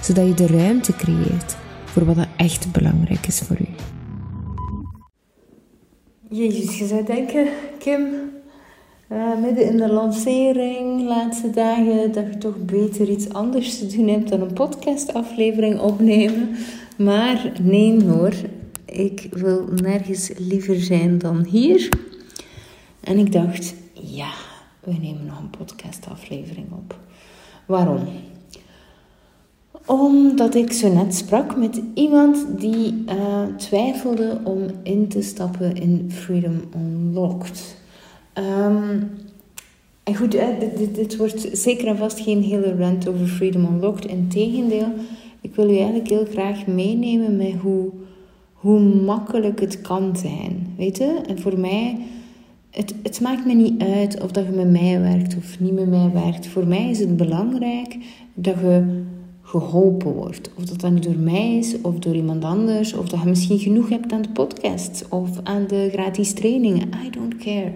zodat je de ruimte creëert voor wat echt belangrijk is voor u. Jezus, je zou denken, Kim, uh, midden in de lancering, laatste dagen, dat je toch beter iets anders te doen hebt dan een podcastaflevering opnemen. Maar nee hoor, ik wil nergens liever zijn dan hier. En ik dacht, ja, we nemen nog een podcastaflevering op. Waarom? Omdat ik zo net sprak met iemand die uh, twijfelde om in te stappen in Freedom Unlocked. Um, en goed, dit, dit, dit, wordt zeker en vast geen hele rant over Freedom Unlocked. Integendeel, ik wil u eigenlijk heel graag meenemen met hoe, hoe makkelijk het kan zijn. Weet je? En voor mij, het, het maakt me niet uit of dat je met mij werkt of niet met mij werkt. Voor mij is het belangrijk dat je geholpen wordt. Of dat dan door mij is of door iemand anders. Of dat je misschien genoeg hebt aan de podcast of aan de gratis trainingen. I don't care.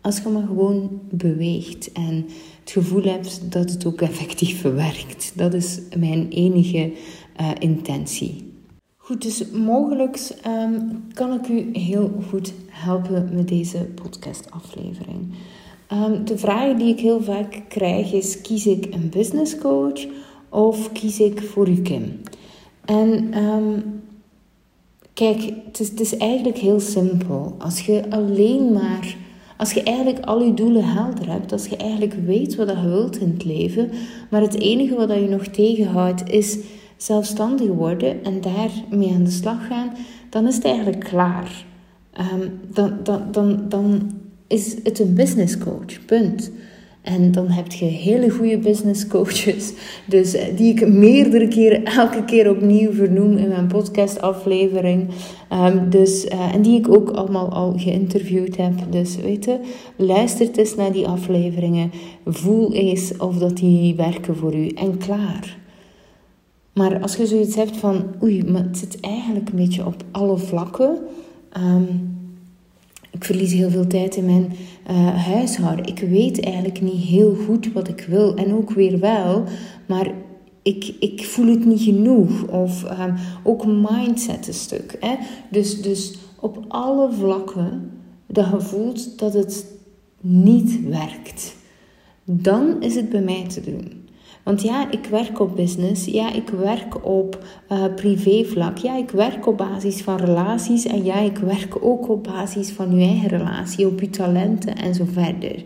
Als je maar gewoon beweegt en het gevoel hebt dat het ook effectief werkt. Dat is mijn enige uh, intentie. Goed, dus mogelijk um, kan ik u heel goed helpen met deze podcastaflevering. Um, de vraag die ik heel vaak krijg is: kies ik een business coach of kies ik voor u Kim? En um, kijk, het is, het is eigenlijk heel simpel. Als je alleen maar als je eigenlijk al je doelen helder hebt, als je eigenlijk weet wat je wilt in het leven, maar het enige wat je nog tegenhoudt is zelfstandig worden en daarmee aan de slag gaan, dan is het eigenlijk klaar. Um, dan, dan, dan, dan is het een business coach, punt. En dan heb je hele goede business coaches, dus eh, die ik meerdere keren, elke keer opnieuw vernoem in mijn podcastaflevering. Um, dus, uh, en die ik ook allemaal al geïnterviewd heb. Dus weet je, luister eens naar die afleveringen. Voel eens of dat die werken voor u. En klaar. Maar als je zoiets hebt van, oei, maar het zit eigenlijk een beetje op alle vlakken. Um, ik verlies heel veel tijd in mijn uh, huishouden. Ik weet eigenlijk niet heel goed wat ik wil. En ook weer wel, maar ik, ik voel het niet genoeg. Of um, ook mindset een stuk. Hè? Dus, dus op alle vlakken dat je dat het niet werkt. Dan is het bij mij te doen. Want ja, ik werk op business. Ja, ik werk op uh, privévlak. Ja, ik werk op basis van relaties. En ja, ik werk ook op basis van je eigen relatie, op je talenten en zo verder.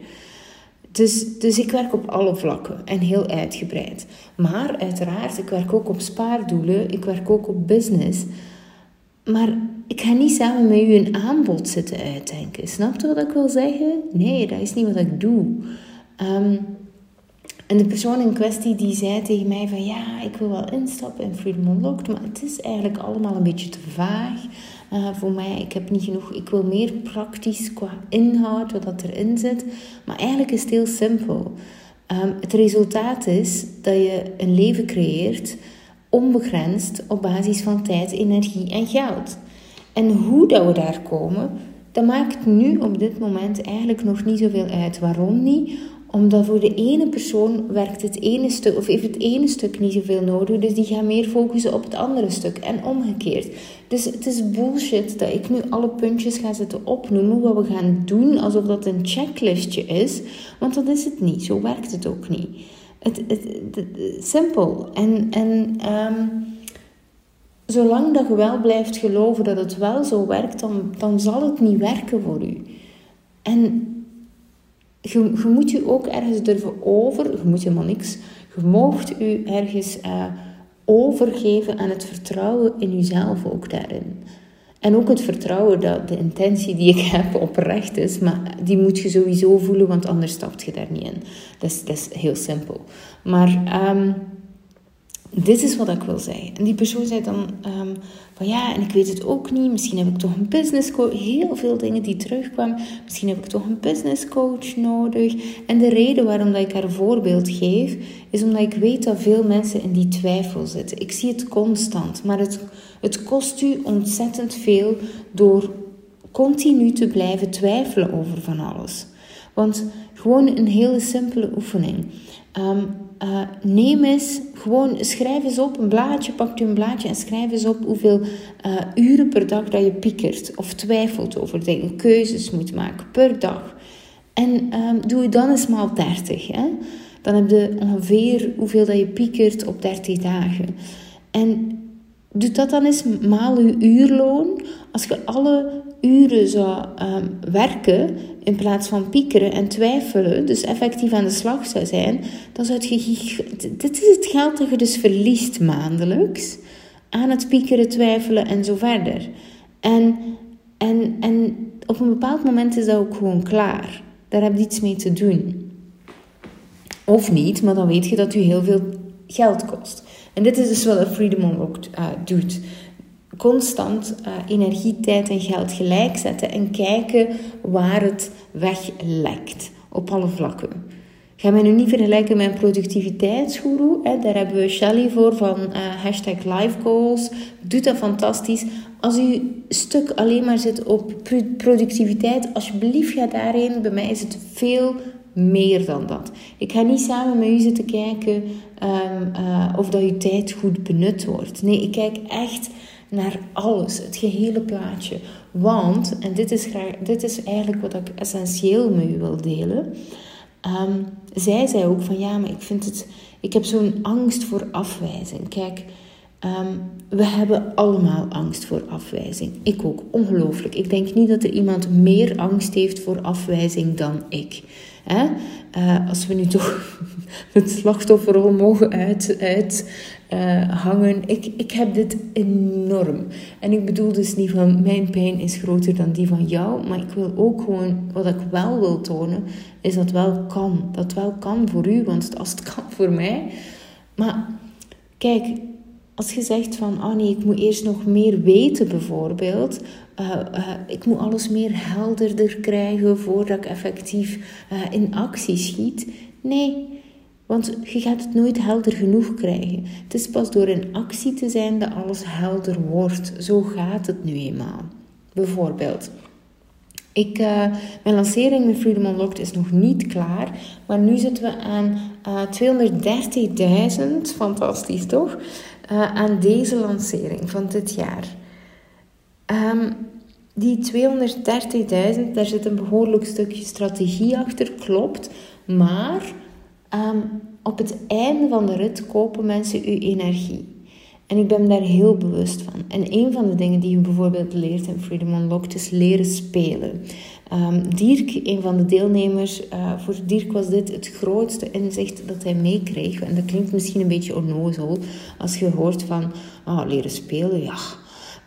Dus, dus ik werk op alle vlakken en heel uitgebreid. Maar uiteraard, ik werk ook op spaardoelen. Ik werk ook op business. Maar ik ga niet samen met u een aanbod zitten uitdenken. Snap je wat ik wil zeggen? Nee, dat is niet wat ik doe. Um, en de persoon in kwestie die zei tegen mij van ja, ik wil wel instappen in Freedom Unlocked, maar het is eigenlijk allemaal een beetje te vaag uh, voor mij. Ik heb niet genoeg, ik wil meer praktisch qua inhoud, wat dat erin zit. Maar eigenlijk is het heel simpel. Um, het resultaat is dat je een leven creëert, onbegrensd, op basis van tijd, energie en geld. En hoe dat we daar komen, dat maakt nu op dit moment eigenlijk nog niet zoveel uit. Waarom niet? Omdat voor de ene persoon werkt het ene stuk, of heeft het ene stuk niet zoveel nodig, dus die gaan meer focussen op het andere stuk en omgekeerd. Dus het is bullshit dat ik nu alle puntjes ga zitten opnoemen wat we gaan doen alsof dat een checklistje is, want dat is het niet. Zo werkt het ook niet. Het, het, simpel. En, en um, zolang dat je wel blijft geloven dat het wel zo werkt, dan, dan zal het niet werken voor u. En je, je moet je ook ergens durven over, je moet helemaal niks, je moogt u ergens uh, overgeven aan het vertrouwen in jezelf ook daarin. En ook het vertrouwen dat de intentie die ik heb oprecht is, maar die moet je sowieso voelen, want anders stapt je daar niet in. Dat is, dat is heel simpel. Maar um, dit is wat ik wil zeggen. En die persoon zei dan ehm, van ja, en ik weet het ook niet. Misschien heb ik toch een business coach. Heel veel dingen die terugkwamen. Misschien heb ik toch een business coach nodig. En de reden waarom dat ik haar voorbeeld geef, is omdat ik weet dat veel mensen in die twijfel zitten. Ik zie het constant, maar het, het kost u ontzettend veel door continu te blijven twijfelen over van alles. Want gewoon een hele simpele oefening. Um, uh, neem eens, gewoon schrijf eens op een blaadje, pak u een blaadje en schrijf eens op hoeveel uh, uren per dag dat je piekert of twijfelt over dingen, keuzes moet maken per dag. En um, doe je dan eens maal 30. Hè? Dan heb je ongeveer hoeveel dat je piekert op 30 dagen. En doe dat dan eens maal je uurloon. Als je alle uren zou um, werken in plaats van piekeren en twijfelen, dus effectief aan de slag zou zijn, dan zou je. Dit is het geld dat je dus verliest maandelijks aan het piekeren, twijfelen en zo verder. En, en, en op een bepaald moment is dat ook gewoon klaar. Daar heb je iets mee te doen. Of niet, maar dan weet je dat u heel veel geld kost. En dit is dus wat Freedom Unlocked uh, doet constant uh, energie, tijd en geld gelijk zetten en kijken waar het weglekt op alle vlakken. Ga mij nu niet vergelijken met een productiviteitsguru. Hè. Daar hebben we Shelly voor van uh, hashtag LifeGoals. Doet dat fantastisch. Als uw stuk alleen maar zit op productiviteit, alsjeblieft ga daarheen. Bij mij is het veel meer dan dat. Ik ga niet samen met u zitten kijken um, uh, of dat je tijd goed benut wordt. Nee, ik kijk echt naar alles, het gehele plaatje. Want, en dit is, graag, dit is eigenlijk wat ik essentieel met u wil delen. Um, zij zei ook van ja, maar ik vind het, ik heb zo'n angst voor afwijzing. Kijk, um, we hebben allemaal angst voor afwijzing. Ik ook, ongelooflijk. Ik denk niet dat er iemand meer angst heeft voor afwijzing dan ik. Uh, als we nu toch het slachtofferrol mogen uit, uit uh, hangen. Ik, ik heb dit enorm. En ik bedoel dus niet van mijn pijn is groter dan die van jou. Maar ik wil ook gewoon, wat ik wel wil tonen, is dat wel kan. Dat wel kan voor u, want als het kan voor mij. Maar kijk, als je zegt van, oh nee, ik moet eerst nog meer weten bijvoorbeeld. Uh, uh, ik moet alles meer helderder krijgen voordat ik effectief uh, in actie schiet. Nee, want je gaat het nooit helder genoeg krijgen. Het is pas door in actie te zijn dat alles helder wordt. Zo gaat het nu eenmaal. Bijvoorbeeld, ik, mijn lancering met Freedom Unlocked is nog niet klaar, maar nu zitten we aan uh, 230.000, fantastisch toch? Aan deze lancering van dit jaar. Um, die 230.000, daar zit een behoorlijk stukje strategie achter, klopt, maar Um, op het einde van de rit kopen mensen uw energie. En ik ben daar heel bewust van. En een van de dingen die je bijvoorbeeld leert in Freedom Unlocked is leren spelen. Um, Dirk, een van de deelnemers, uh, voor Dirk was dit het grootste inzicht dat hij meekreeg. En dat klinkt misschien een beetje onnozel als je hoort van oh, leren spelen. Ja,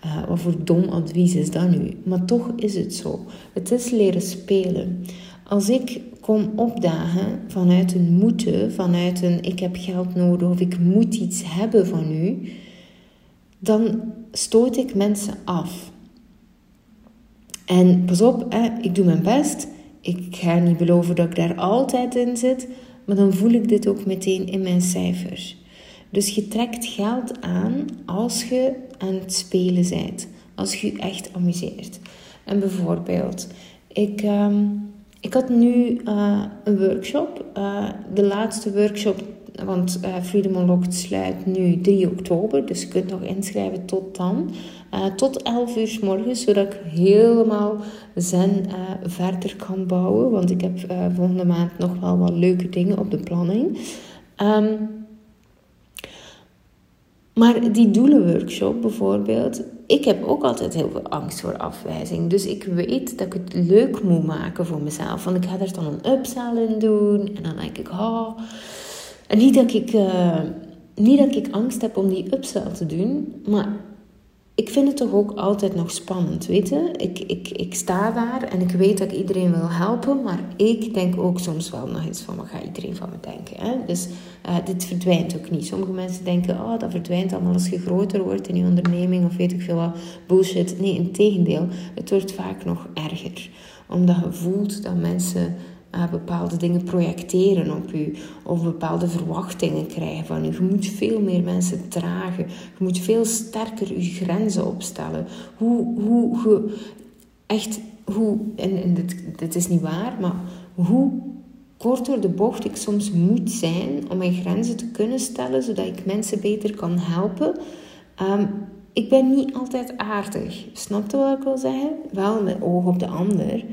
uh, wat voor dom advies is dat nu? Maar toch is het zo. Het is leren spelen. Als ik kom opdagen vanuit een moeten, vanuit een ik heb geld nodig of ik moet iets hebben van u, dan stoot ik mensen af. En pas op, hè, ik doe mijn best. Ik ga niet beloven dat ik daar altijd in zit, maar dan voel ik dit ook meteen in mijn cijfers. Dus je trekt geld aan als je aan het spelen bent, als je je echt amuseert. En bijvoorbeeld, ik. Ehm, ik had nu uh, een workshop. Uh, de laatste workshop, want uh, Freedom Unlocked sluit nu 3 oktober. Dus je kunt nog inschrijven tot dan. tot 11 uur s morgens, zodat ik helemaal zen verder kan bouwen. Want ik heb volgende maand nog wel wat leuke dingen op de planning. Um, maar die doelenworkshop bijvoorbeeld, ik heb ook altijd heel veel angst voor afwijzing. Dus ik weet dat ik het leuk moet maken voor mezelf. Want ik ga er dan een upsell in doen. En dan denk ik, oh. En niet dat ik, uh, niet dat ik angst heb om die upsell te doen, maar ik vind het toch ook altijd nog spannend, weet je? Ik, ik, ik sta daar en ik weet dat ik iedereen wil helpen, maar ik denk ook soms wel nog eens van, wat gaat iedereen van me denken? Hè? Dus uh, dit verdwijnt ook niet. Sommige mensen denken, oh, dat verdwijnt allemaal als je groter wordt in je onderneming of weet ik veel wat, bullshit. Nee, in tegendeel, het wordt vaak nog erger. Omdat je voelt dat mensen uh, bepaalde dingen projecteren op u of bepaalde verwachtingen krijgen van u. Je moet veel meer mensen dragen. Je moet veel sterker je grenzen opstellen. Hoe, hoe, hoe echt, hoe, en, en dit, dit is niet waar, maar hoe kort door de bocht ik soms moet zijn om mijn grenzen te kunnen stellen, zodat ik mensen beter kan helpen. Um, ik ben niet altijd aardig. Snap je wat ik wil zeggen? Wel met oog op de ander.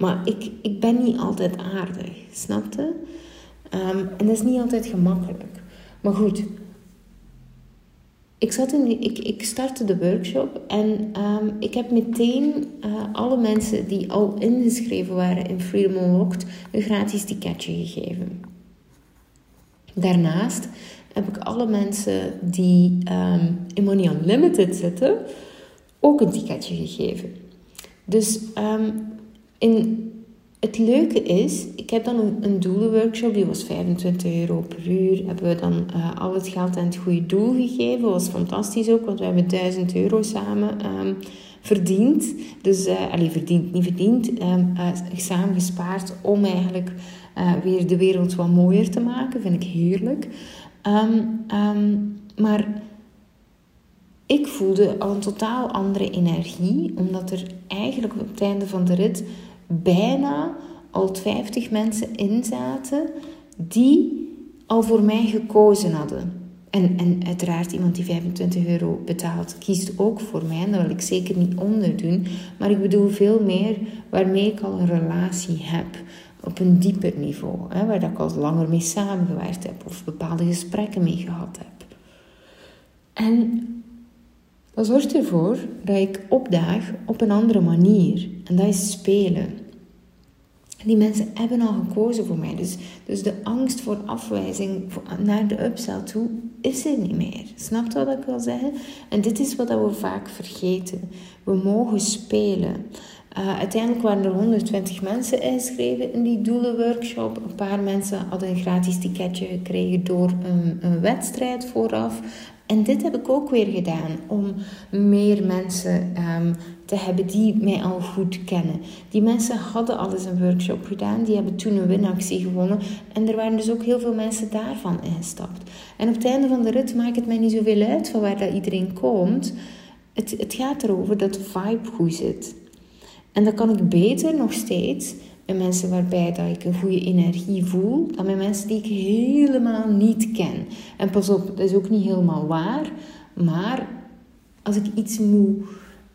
Maar ik, ik ben niet altijd aardig, snapte? Um, en dat is niet altijd gemakkelijk. Maar goed, ik, zat in ik, ik startte de workshop en um, ik heb meteen uh, alle mensen die al ingeschreven waren in Freedom Unlocked een gratis ticketje gegeven. Daarnaast heb ik alle mensen die um, in Money Unlimited zitten ook een ticketje gegeven. Dus in, het leuke is, ik heb dan een, een doelenworkshop, die was 25 euro per uur. Hebben we dan uh, al het geld aan het goede doel gegeven. was fantastisch ook, want we hebben 1000 euro samen um, verdiend. Dus, uh, allee, verdiend, niet verdiend, um, samen gespaard om eigenlijk weer de wereld wat mooier te maken. Vind ik heerlijk. Um, maar ik voelde al een totaal andere energie, omdat er eigenlijk op het einde van de rit bijna al 50 mensen in zaten die al voor mij gekozen hadden. En, en uiteraard iemand die 25 euro betaalt, kiest ook voor mij. En dat wil ik zeker niet onderdoen. Maar ik bedoel veel meer waarmee ik al een relatie heb. Op een dieper niveau. Hè, waar ik al langer mee samengewerkt heb. Of bepaalde gesprekken mee gehad heb. En dat zorgt ervoor dat ik opdaag op een andere manier. En dat is spelen. Die mensen hebben al gekozen voor mij. Dus, dus de angst voor afwijzing naar de upsell toe is er niet meer. Snap je wat ik wil zeggen? En dit is wat we vaak vergeten. We mogen spelen. Uh, uiteindelijk waren er 120 mensen ingeschreven in die doelenworkshop. Een paar mensen hadden een gratis ticketje gekregen door een, een wedstrijd vooraf. En dit heb ik ook weer gedaan om meer mensen um, te hebben die mij al goed kennen. Die mensen hadden al eens een workshop gedaan, die hebben toen een winactie gewonnen. En er waren dus ook heel veel mensen daarvan ingestapt. En op het einde van de rit maakt het mij niet zoveel uit van waar dat iedereen komt. Het, het gaat erover dat de vibe goed zit. En dat kan ik beter nog steeds met mensen waarbij dat ik een goede energie voel, dan met mensen die ik helemaal niet ken. En pas op, dat is ook niet helemaal waar, maar als ik iets moet,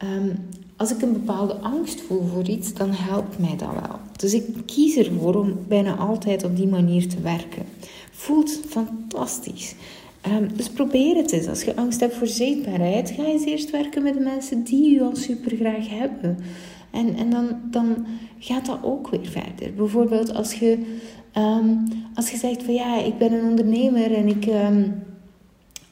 um, als ik een bepaalde angst voel voor iets, dan helpt mij dat wel. Dus ik kies ervoor om bijna altijd op die manier te werken. Voelt fantastisch. Um, dus probeer het eens. Als je angst hebt voor zichtbaarheid, ga eens eerst werken met de mensen die u al super graag hebben. En, en dan, dan gaat dat ook weer verder. Bijvoorbeeld als je, um, als je zegt van ja, ik ben een ondernemer en ik, um,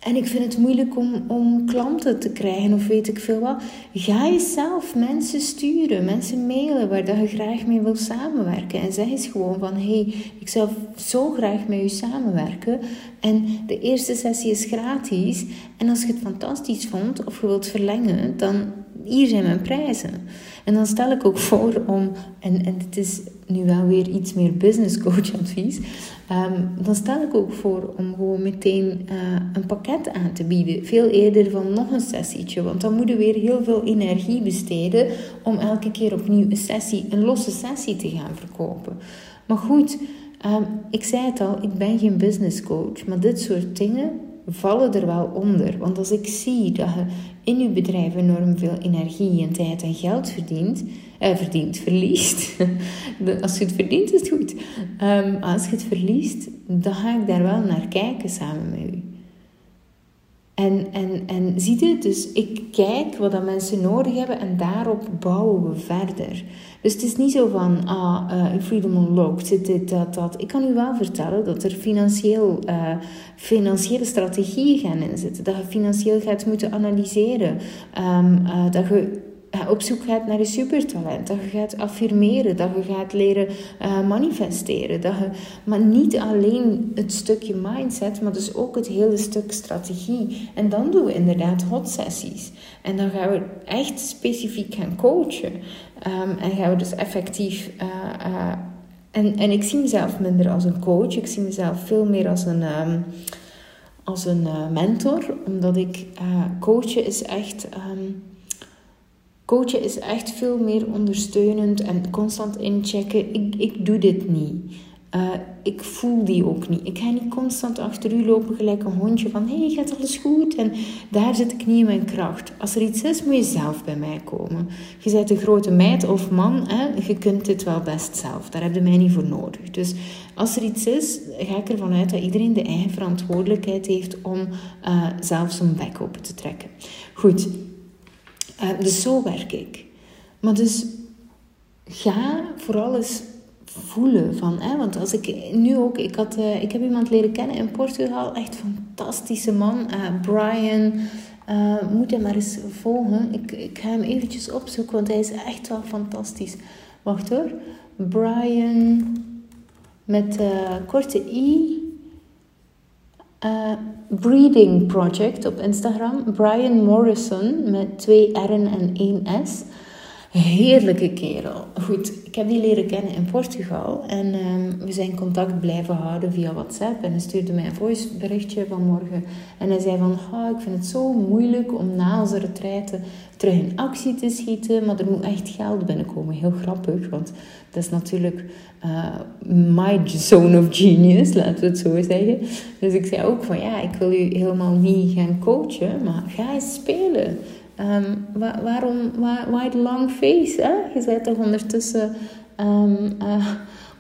en ik vind het moeilijk om, om klanten te krijgen of weet ik veel wat. Ga je zelf mensen sturen, mensen mailen waar dat je graag mee wil samenwerken. En zeg eens gewoon van hé, hey, ik zou zo graag met u samenwerken. En de eerste sessie is gratis. En als je het fantastisch vond of je wilt verlengen, dan hier zijn mijn prijzen. En dan stel ik ook voor om, en, en dit is nu wel weer iets meer business coach advies, ehm, dan stel ik ook voor om gewoon meteen uh, een pakket aan te bieden. Veel eerder van nog een sessietje, want dan moet je weer heel veel energie besteden om elke keer opnieuw een sessie, een losse sessie te gaan verkopen. Maar goed, um, ik zei het al, ik ben geen business coach, maar dit soort dingen vallen er wel onder. Want als ik zie dat je in je bedrijf enorm veel energie en tijd en geld verdient, eh, verdient, verliest. als je het verdient, is het goed. Um, als je het verliest, dan ga ik daar wel naar kijken samen met u. En, en, en zie je, dus ik kijk wat dat mensen nodig hebben en daarop bouwen we verder. Dus het is niet zo van, ah, uh, Freedom Unlocked zit dit, dat, dat. Ik kan u wel vertellen dat er financieel, uh, financiële strategieën gaan inzitten. Dat je financieel gaat moeten analyseren. Um, uh, dat je op zoek gaat naar je supertalent. Dat je gaat affirmeren. Dat je gaat leren uh, manifesteren. Dat je, maar niet alleen het stukje mindset, maar dus ook het hele stuk strategie. En dan doen we inderdaad hot sessies. En dan gaan we echt specifiek gaan coachen. Um, en gaan we dus effectief... Uh, en, en ik zie mezelf minder als een coach. Ik zie mezelf veel meer als een... Um, als een mentor, omdat ik coachen is echt um, Coachen is echt veel meer ondersteunend en constant inchecken. Ik, ik doe dit niet. Uh, ik voel die ook niet. Ik ga niet constant achter u lopen gelijk een hondje van hé, hey, gaat alles goed? En daar zit ik niet in mijn kracht. Als er iets is, moet je zelf bij mij komen. Je bent een grote meid of man, hè? je kunt dit wel best zelf. Daar heb je mij niet voor nodig. Dus als er iets is, ga ik ervan uit dat iedereen de eigen verantwoordelijkheid heeft om uh, zelf zijn bek open te trekken. Goed, uh, dus zo werk ik. Maar dus ga vooral eens voelen van, hè, want als ik nu ook, ik, had, uh, ik heb iemand leren kennen in Portugal, echt fantastische man, uh, Brian, uh, moet hem maar eens volgen. Ik, ik ga hem eventjes opzoeken, want hij is echt wel fantastisch. Wacht hoor, Brian met korte i, uh, Breeding Project op Instagram. Brian Morrison met twee R'en en één S. Heerlijke kerel. Goed, ik heb die leren kennen in Portugal. En um, we zijn contact blijven houden via WhatsApp. En hij stuurde mij een voiceberichtje vanmorgen. En hij zei van, oh, ik vind het zo moeilijk om na onze retraite terug in actie te schieten. Maar er moet echt geld binnenkomen. Heel grappig, want dat is natuurlijk uh, my zone of genius, laten we het zo zeggen. Dus ik zei ook van, ja, ik wil u helemaal niet gaan coachen. Maar ga eens spelen. Um, waarom, waar, why the long face? Hè? Je bent toch ondertussen um, uh,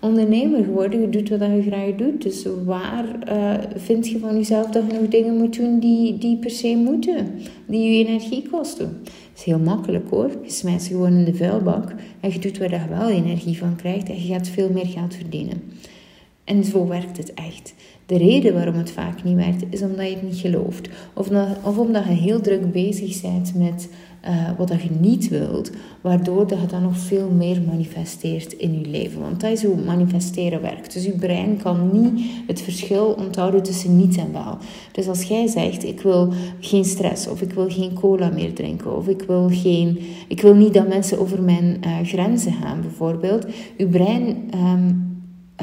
ondernemer geworden. Je doet wat je graag doet. Dus waar uh, vind je van jezelf dat je nog dingen moet doen die, die per se moeten? Die je energie kosten? Dat is heel makkelijk hoor. Je smijt ze gewoon in de vuilbak. En je doet waar je wel energie van krijgt. En je gaat veel meer geld verdienen. En zo werkt het echt. De reden waarom het vaak niet werkt, is omdat je het niet gelooft. Of, of omdat je heel druk bezig bent met uh, wat je niet wilt, waardoor dat je dan nog veel meer manifesteert in je leven. Want dat is hoe manifesteren werkt. Dus je brein kan niet het verschil onthouden tussen niet en wel. Dus als jij zegt, ik wil geen stress, of ik wil geen cola meer drinken, of ik wil, geen, ik wil niet dat mensen over mijn uh, grenzen gaan, bijvoorbeeld, je brein... Um,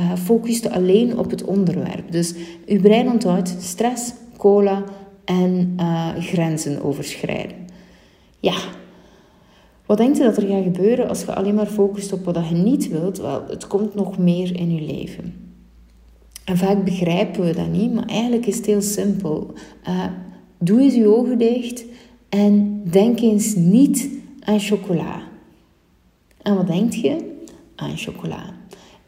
uh, focuste alleen op het onderwerp. Dus uw brein onthoudt stress, cola en uh, grenzen overschrijden. Ja, wat denkt u dat er gaat gebeuren als je alleen maar focust op wat je niet wilt? Wel, het komt nog meer in je leven. En vaak begrijpen we dat niet, maar eigenlijk is het heel simpel. Uh, doe eens je ogen dicht en denk eens niet aan chocola. En wat denk je? Aan chocola.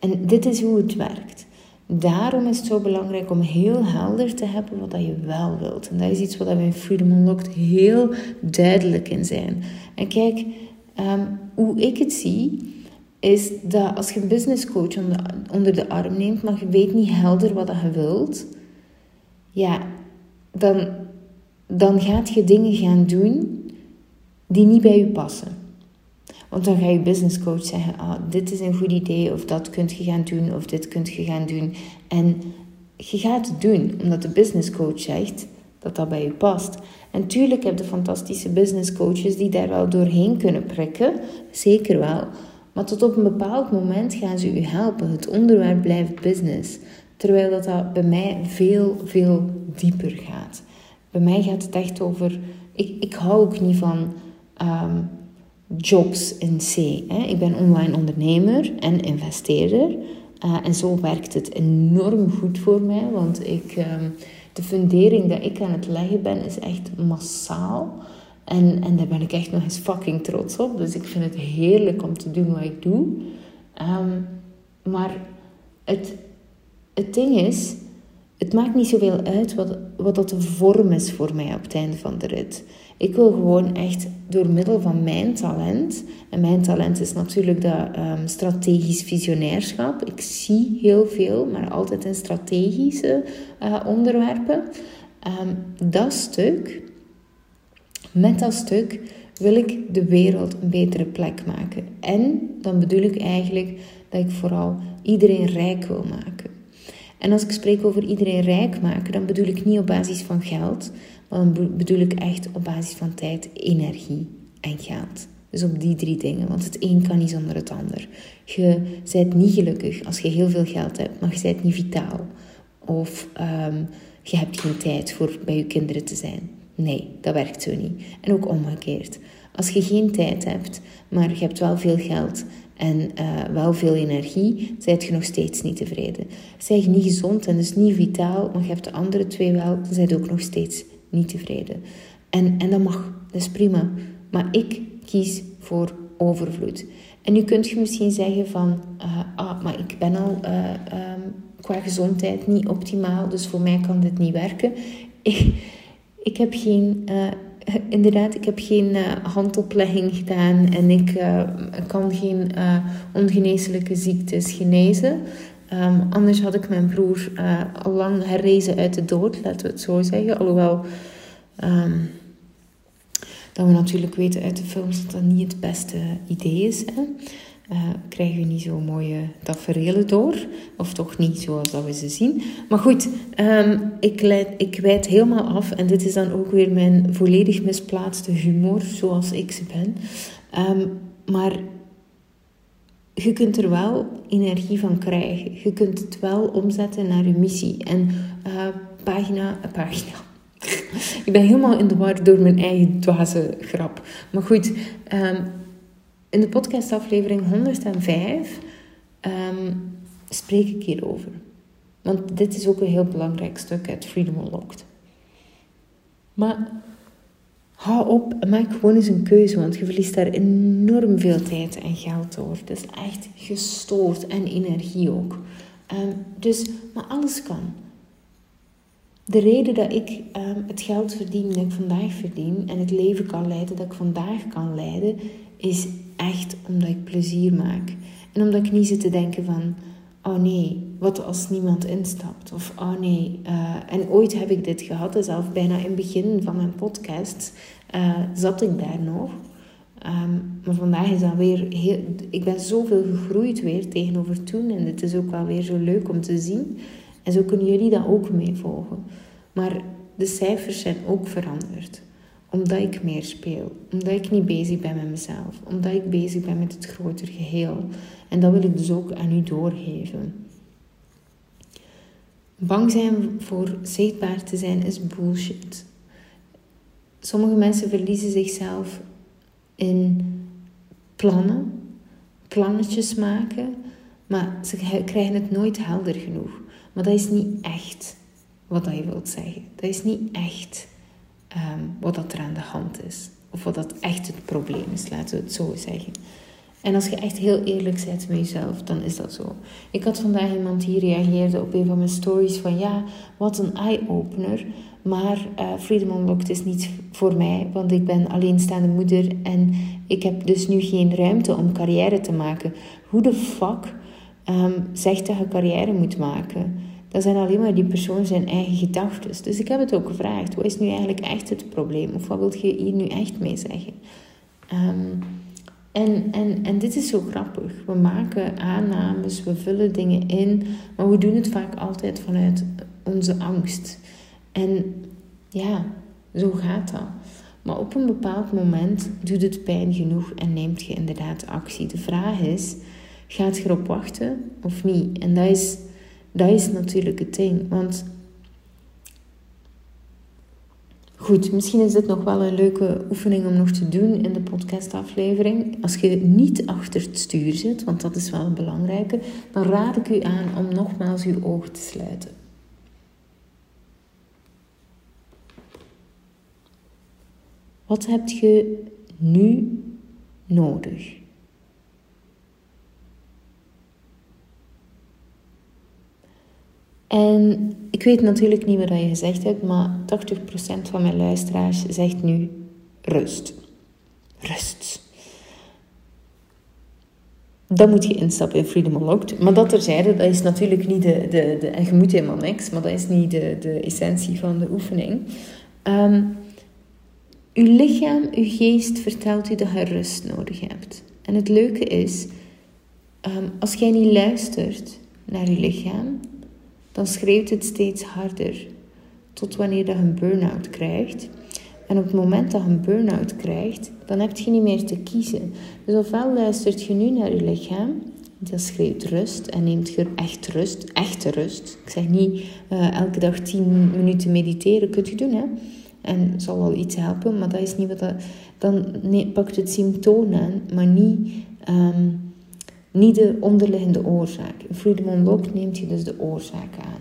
En dit is hoe het werkt. Daarom is het zo belangrijk om heel helder te hebben wat je wel wilt. En dat is iets wat we in Freedom Unlocked heel duidelijk in zijn. En kijk, ehm, hoe ik het zie, is dat als je een business coach onder de arm neemt, maar je weet niet helder wat je wilt, ja, dan, dan gaat je dingen gaan doen die niet bij je passen. Want dan ga je business coach zeggen, ah, dit is een goed idee, of dat kunt je gaan doen, of dit kunt je gaan doen. En je gaat het doen, omdat de business coach zegt dat dat bij je past. En tuurlijk heb je fantastische business coaches die daar wel doorheen kunnen prikken, zeker wel. Maar tot op een bepaald moment gaan ze u helpen. Het onderwerp blijft business. Terwijl dat, dat bij mij veel, veel dieper gaat. Bij mij gaat het echt over... Ik, ik hou ook niet van... Ehm, jobs in C. Hè. Ik ben online ondernemer en investeerder. Uh, en zo werkt het enorm goed voor mij, want ik, uh, de fundering dat ik aan het leggen ben is echt massaal. En, en daar ben ik echt nog eens fucking trots op. Dus ik vind het heerlijk om te doen wat ik doe. Um, maar het, het ding is, het maakt niet zoveel uit wat, wat dat de vorm is voor mij op het einde van de rit. Ik wil gewoon echt door middel van mijn talent, en mijn talent is natuurlijk dat um, strategisch visionairschap. Ik zie heel veel, maar altijd in strategische uh, onderwerpen. Um, dat stuk, met dat stuk wil ik de wereld een betere plek maken. En dan bedoel ik eigenlijk dat ik vooral iedereen rijk wil maken. En als ik spreek over iedereen rijk maken, dan bedoel ik niet op basis van geld, maar dan bedoel ik echt op basis van tijd, energie en geld. Dus op die drie dingen, want het een kan niet zonder het ander. Je bent niet gelukkig als je heel veel geld hebt, maar je bent niet vitaal. Of um, je hebt geen tijd voor bij je kinderen te zijn. Nee, dat werkt zo niet. En ook omgekeerd. Als je geen tijd hebt, maar je hebt wel veel geld en uh, wel veel energie, zijt je nog steeds niet tevreden. Zij je niet gezond en dus niet vitaal, maar je hebt de andere twee wel, dan zijt ook nog steeds niet tevreden. En, en dat mag, dat is prima. Maar ik kies voor overvloed. En nu kunt je misschien zeggen van, uh, ah, maar ik ben al uh, um, qua gezondheid niet optimaal, dus voor mij kan dit niet werken. Ik, ik heb geen inderdaad, ik heb geen uh, handoplegging gedaan en ik uh, kan geen uh, ongeneeslijke ziektes genezen. Um, anders had ik mijn broer al lang herrezen uit de dood, laten we het zo zeggen. Alhoewel um, dat we natuurlijk weten uit de films dat dat niet het beste idee is. Hè? Uh, krijgen we niet zo mooie tafereelen door. Of toch niet zoals dat we ze zien. Maar goed, um, ik, leid, ik wijd helemaal af. En dit is dan ook weer mijn volledig misplaatste humor, zoals ik ze ben. Um, maar je kunt er wel energie van krijgen. Je kunt het wel omzetten naar je missie. En uh, pagina, uh, pagina. ik ben helemaal in de war door mijn eigen dwaze grap. Maar goed, um, in de podcastaflevering 105 um, spreek ik hierover. Want dit is ook een heel belangrijk stuk uit Freedom Unlocked. Maar hou op maak gewoon eens een keuze, want je verliest daar enorm veel tijd en geld door. Het is echt gestoord en energie ook. Um, dus, maar alles kan. De reden dat ik um, het geld verdien dat ik vandaag verdien en het leven kan leiden dat ik vandaag kan leiden, is echt omdat ik plezier maak. En omdat ik niet zit te denken van, oh nee, wat als niemand instapt? Of oh nee, uh, en ooit heb ik dit gehad, en zelf bijna in het begin van mijn podcast uh, zat ik daar nog. Um, maar vandaag is dat weer heel, ik ben zoveel gegroeid weer tegenover toen en het is ook wel weer zo leuk om te zien. En zo kunnen jullie dat ook meevolgen. Maar de cijfers zijn ook veranderd omdat ik meer speel. Omdat ik niet bezig ben met mezelf. Omdat ik bezig ben met het grotere geheel. En dat wil ik dus ook aan u doorgeven. Bang zijn voor zichtbaar te zijn is bullshit. Sommige mensen verliezen zichzelf in plannen, plannetjes maken, maar ze krijgen het nooit helder genoeg. Maar dat is niet echt wat je wilt zeggen. Dat is niet echt um, wat dat er aan de hand is. Of wat dat echt het probleem is, laten we het zo zeggen. En als je echt heel eerlijk bent met jezelf, dan is dat zo. Ik had vandaag iemand die reageerde op een van mijn stories van ja, wat een eye-opener. Maar uh, Freedom Unlocked is niet voor mij, want ik ben alleenstaande moeder en ik heb dus nu geen ruimte om carrière te maken. Hoe de fuck um, zegt dat je carrière moet maken? Dat zijn alleen maar die persoon zijn eigen gedachten. Dus ik heb het ook gevraagd. Wat is nu eigenlijk echt het probleem? Of wat wil je hier nu echt mee zeggen? Um, en, en, en dit is zo grappig. We maken aannames, we vullen dingen in, maar we doen het vaak altijd vanuit onze angst. En ja, zo gaat dat. Maar op een bepaald moment doet het pijn genoeg en neemt je inderdaad actie. De vraag is, gaat je erop wachten of niet? En dat is dat is natuurlijk het ding. Want goed, misschien is dit nog wel een leuke oefening om nog te doen in de podcastaflevering. Als je niet achter het stuur zit, want dat is wel een belangrijke, dan raad ik u aan om nogmaals uw ogen te sluiten. Wat heb je nu nodig? En ik weet natuurlijk niet wat je gezegd hebt, maar 80% van mijn luisteraars zegt nu rust. Rust. Dan moet je instappen in Freedom Unlocked. Maar dat terzijde, dat is natuurlijk niet de... de, de en je moet helemaal niks, maar dat is niet de, de essentie van de oefening. Um, uw lichaam, uw geest vertelt u dat je rust nodig hebt. En het leuke is, um, als jij niet luistert naar je lichaam, dan schreeuwt het steeds harder. Tot wanneer je een burn-out krijgt. En op het moment dat je een burn-out krijgt, dan heb je niet meer te kiezen. Dus ofwel luistert je nu naar je lichaam, dat schreeuwt rust en neemt je echt rust, echte rust. Ik zeg niet uh, elke dag 10 minuten mediteren, kunt je doen hè. En zal wel iets helpen, maar dat is niet wat dat... Dan pakt het symptoom aan, maar niet, um, niet de onderliggende oorzaak. Freedom Unlocked neemt je dus de oorzaak aan.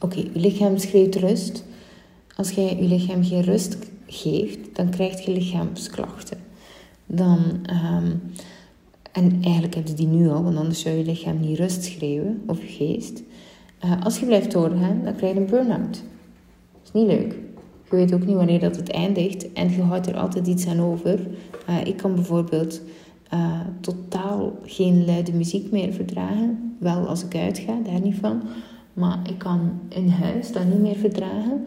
Oké, je lichaam schreeuwt rust. Als jij je lichaam geen rust geeft, dan krijg je lichaamsklachten. Dan, um, en eigenlijk heb je die nu al, want anders zou je lichaam niet rust schreeuwen, of je geest. Uh, als je blijft doorgaan, dan krijg je een burn-out. Dat is niet leuk. Je weet ook niet wanneer dat het eindigt en je houdt er altijd iets aan over. Uh, ik kan bijvoorbeeld uh, totaal geen luide muziek meer verdragen. Wel als ik uitga, daar niet van. Maar ik kan in huis dat niet meer verdragen.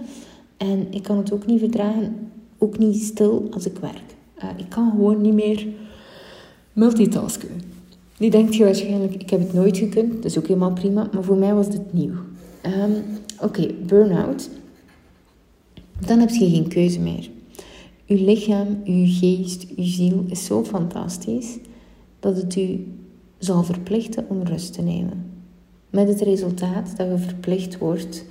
En ik kan het ook niet verdragen, ook niet stil als ik werk. Uh, ik kan gewoon niet meer multitasken. Nu denkt je waarschijnlijk, ik heb het nooit gekund. Dat is ook helemaal prima. Maar voor mij was dit nieuw. Um, Oké, okay, burn-out. Dan heb je geen keuze meer. Uw lichaam, uw geest, uw ziel is zo fantastisch dat het u zal verplichten om rust te nemen. Met het resultaat dat je verplicht wordt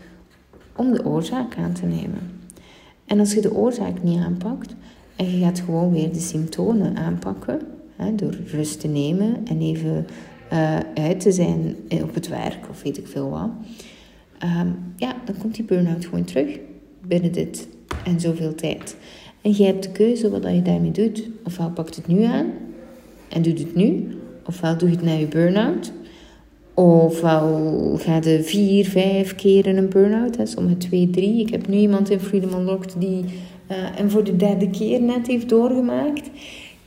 om de oorzaak aan te nemen. En als je de oorzaak niet aanpakt en je gaat gewoon weer de symptomen aanpakken, hè, door rust te nemen en even uh, uit te zijn op het werk of weet ik veel wat, um, ja, dan komt die burn-out gewoon terug binnen dit en zoveel tijd. En je hebt de keuze wat je daarmee doet. Ofwel pakt het nu aan en doet het nu, ofwel doe je het na je burn-out, ofwel gaat je vier, vijf keer in een burn-out, sommige twee, drie. Ik heb nu iemand in Freedom Unlocked die uh, en voor de derde keer net heeft doorgemaakt.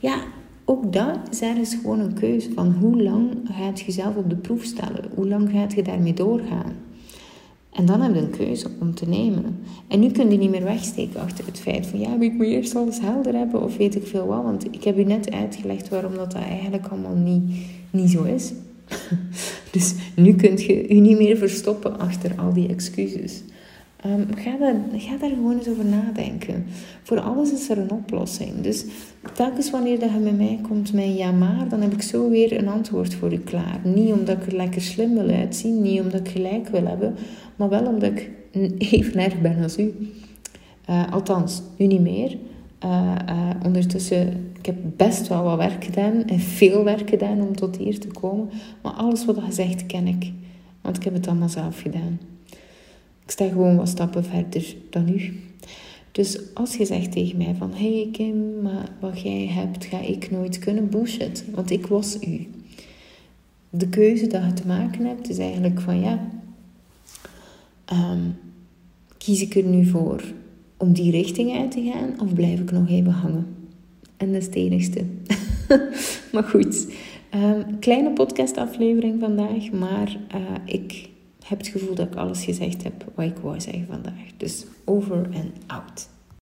Ja, ook dat is ergens gewoon een keuze van hoe lang gaat je jezelf op de proef stellen? Hoe lang gaat je daarmee doorgaan? En dan heb je een keuze om te nemen. En nu kun je niet meer wegsteken achter het feit van ja, ik moet eerst alles helder hebben of weet ik veel wat. Want ik heb u net uitgelegd waarom dat, eigenlijk allemaal niet, niet zo is. dus nu kun je u niet meer verstoppen achter al die excuses. Um, ga, daar, ga daar gewoon eens over nadenken. Voor alles is er een oplossing. Dus telkens wanneer dat je met mij komt met ja maar, dan heb ik zo weer een antwoord voor u klaar. Niet omdat ik er lekker slim wil uitzien, niet omdat ik gelijk wil hebben, maar wel omdat ik even erg ben als u. Uh, althans, nu niet meer. Uh, uh, ondertussen, ik heb best wel wat werk gedaan en veel werk gedaan om tot hier te komen. Maar alles wat je zegt, ken ik. Want ik heb het allemaal zelf gedaan. Ik sta gewoon wat stappen verder dan u. Dus als je zegt tegen mij van... hey Kim, maar wat jij hebt ga ik nooit kunnen. Bullshit. Want ik was u. De keuze dat je te maken hebt is eigenlijk van... Ja, um, kies ik er nu voor om die richting uit te gaan? Of blijf ik nog even hangen? En dat is het enigste. maar goed. Um, kleine podcastaflevering vandaag. Maar uh, ik heb het gevoel dat ik alles gezegd heb wat ik wou zeggen vandaag. Dus over en out.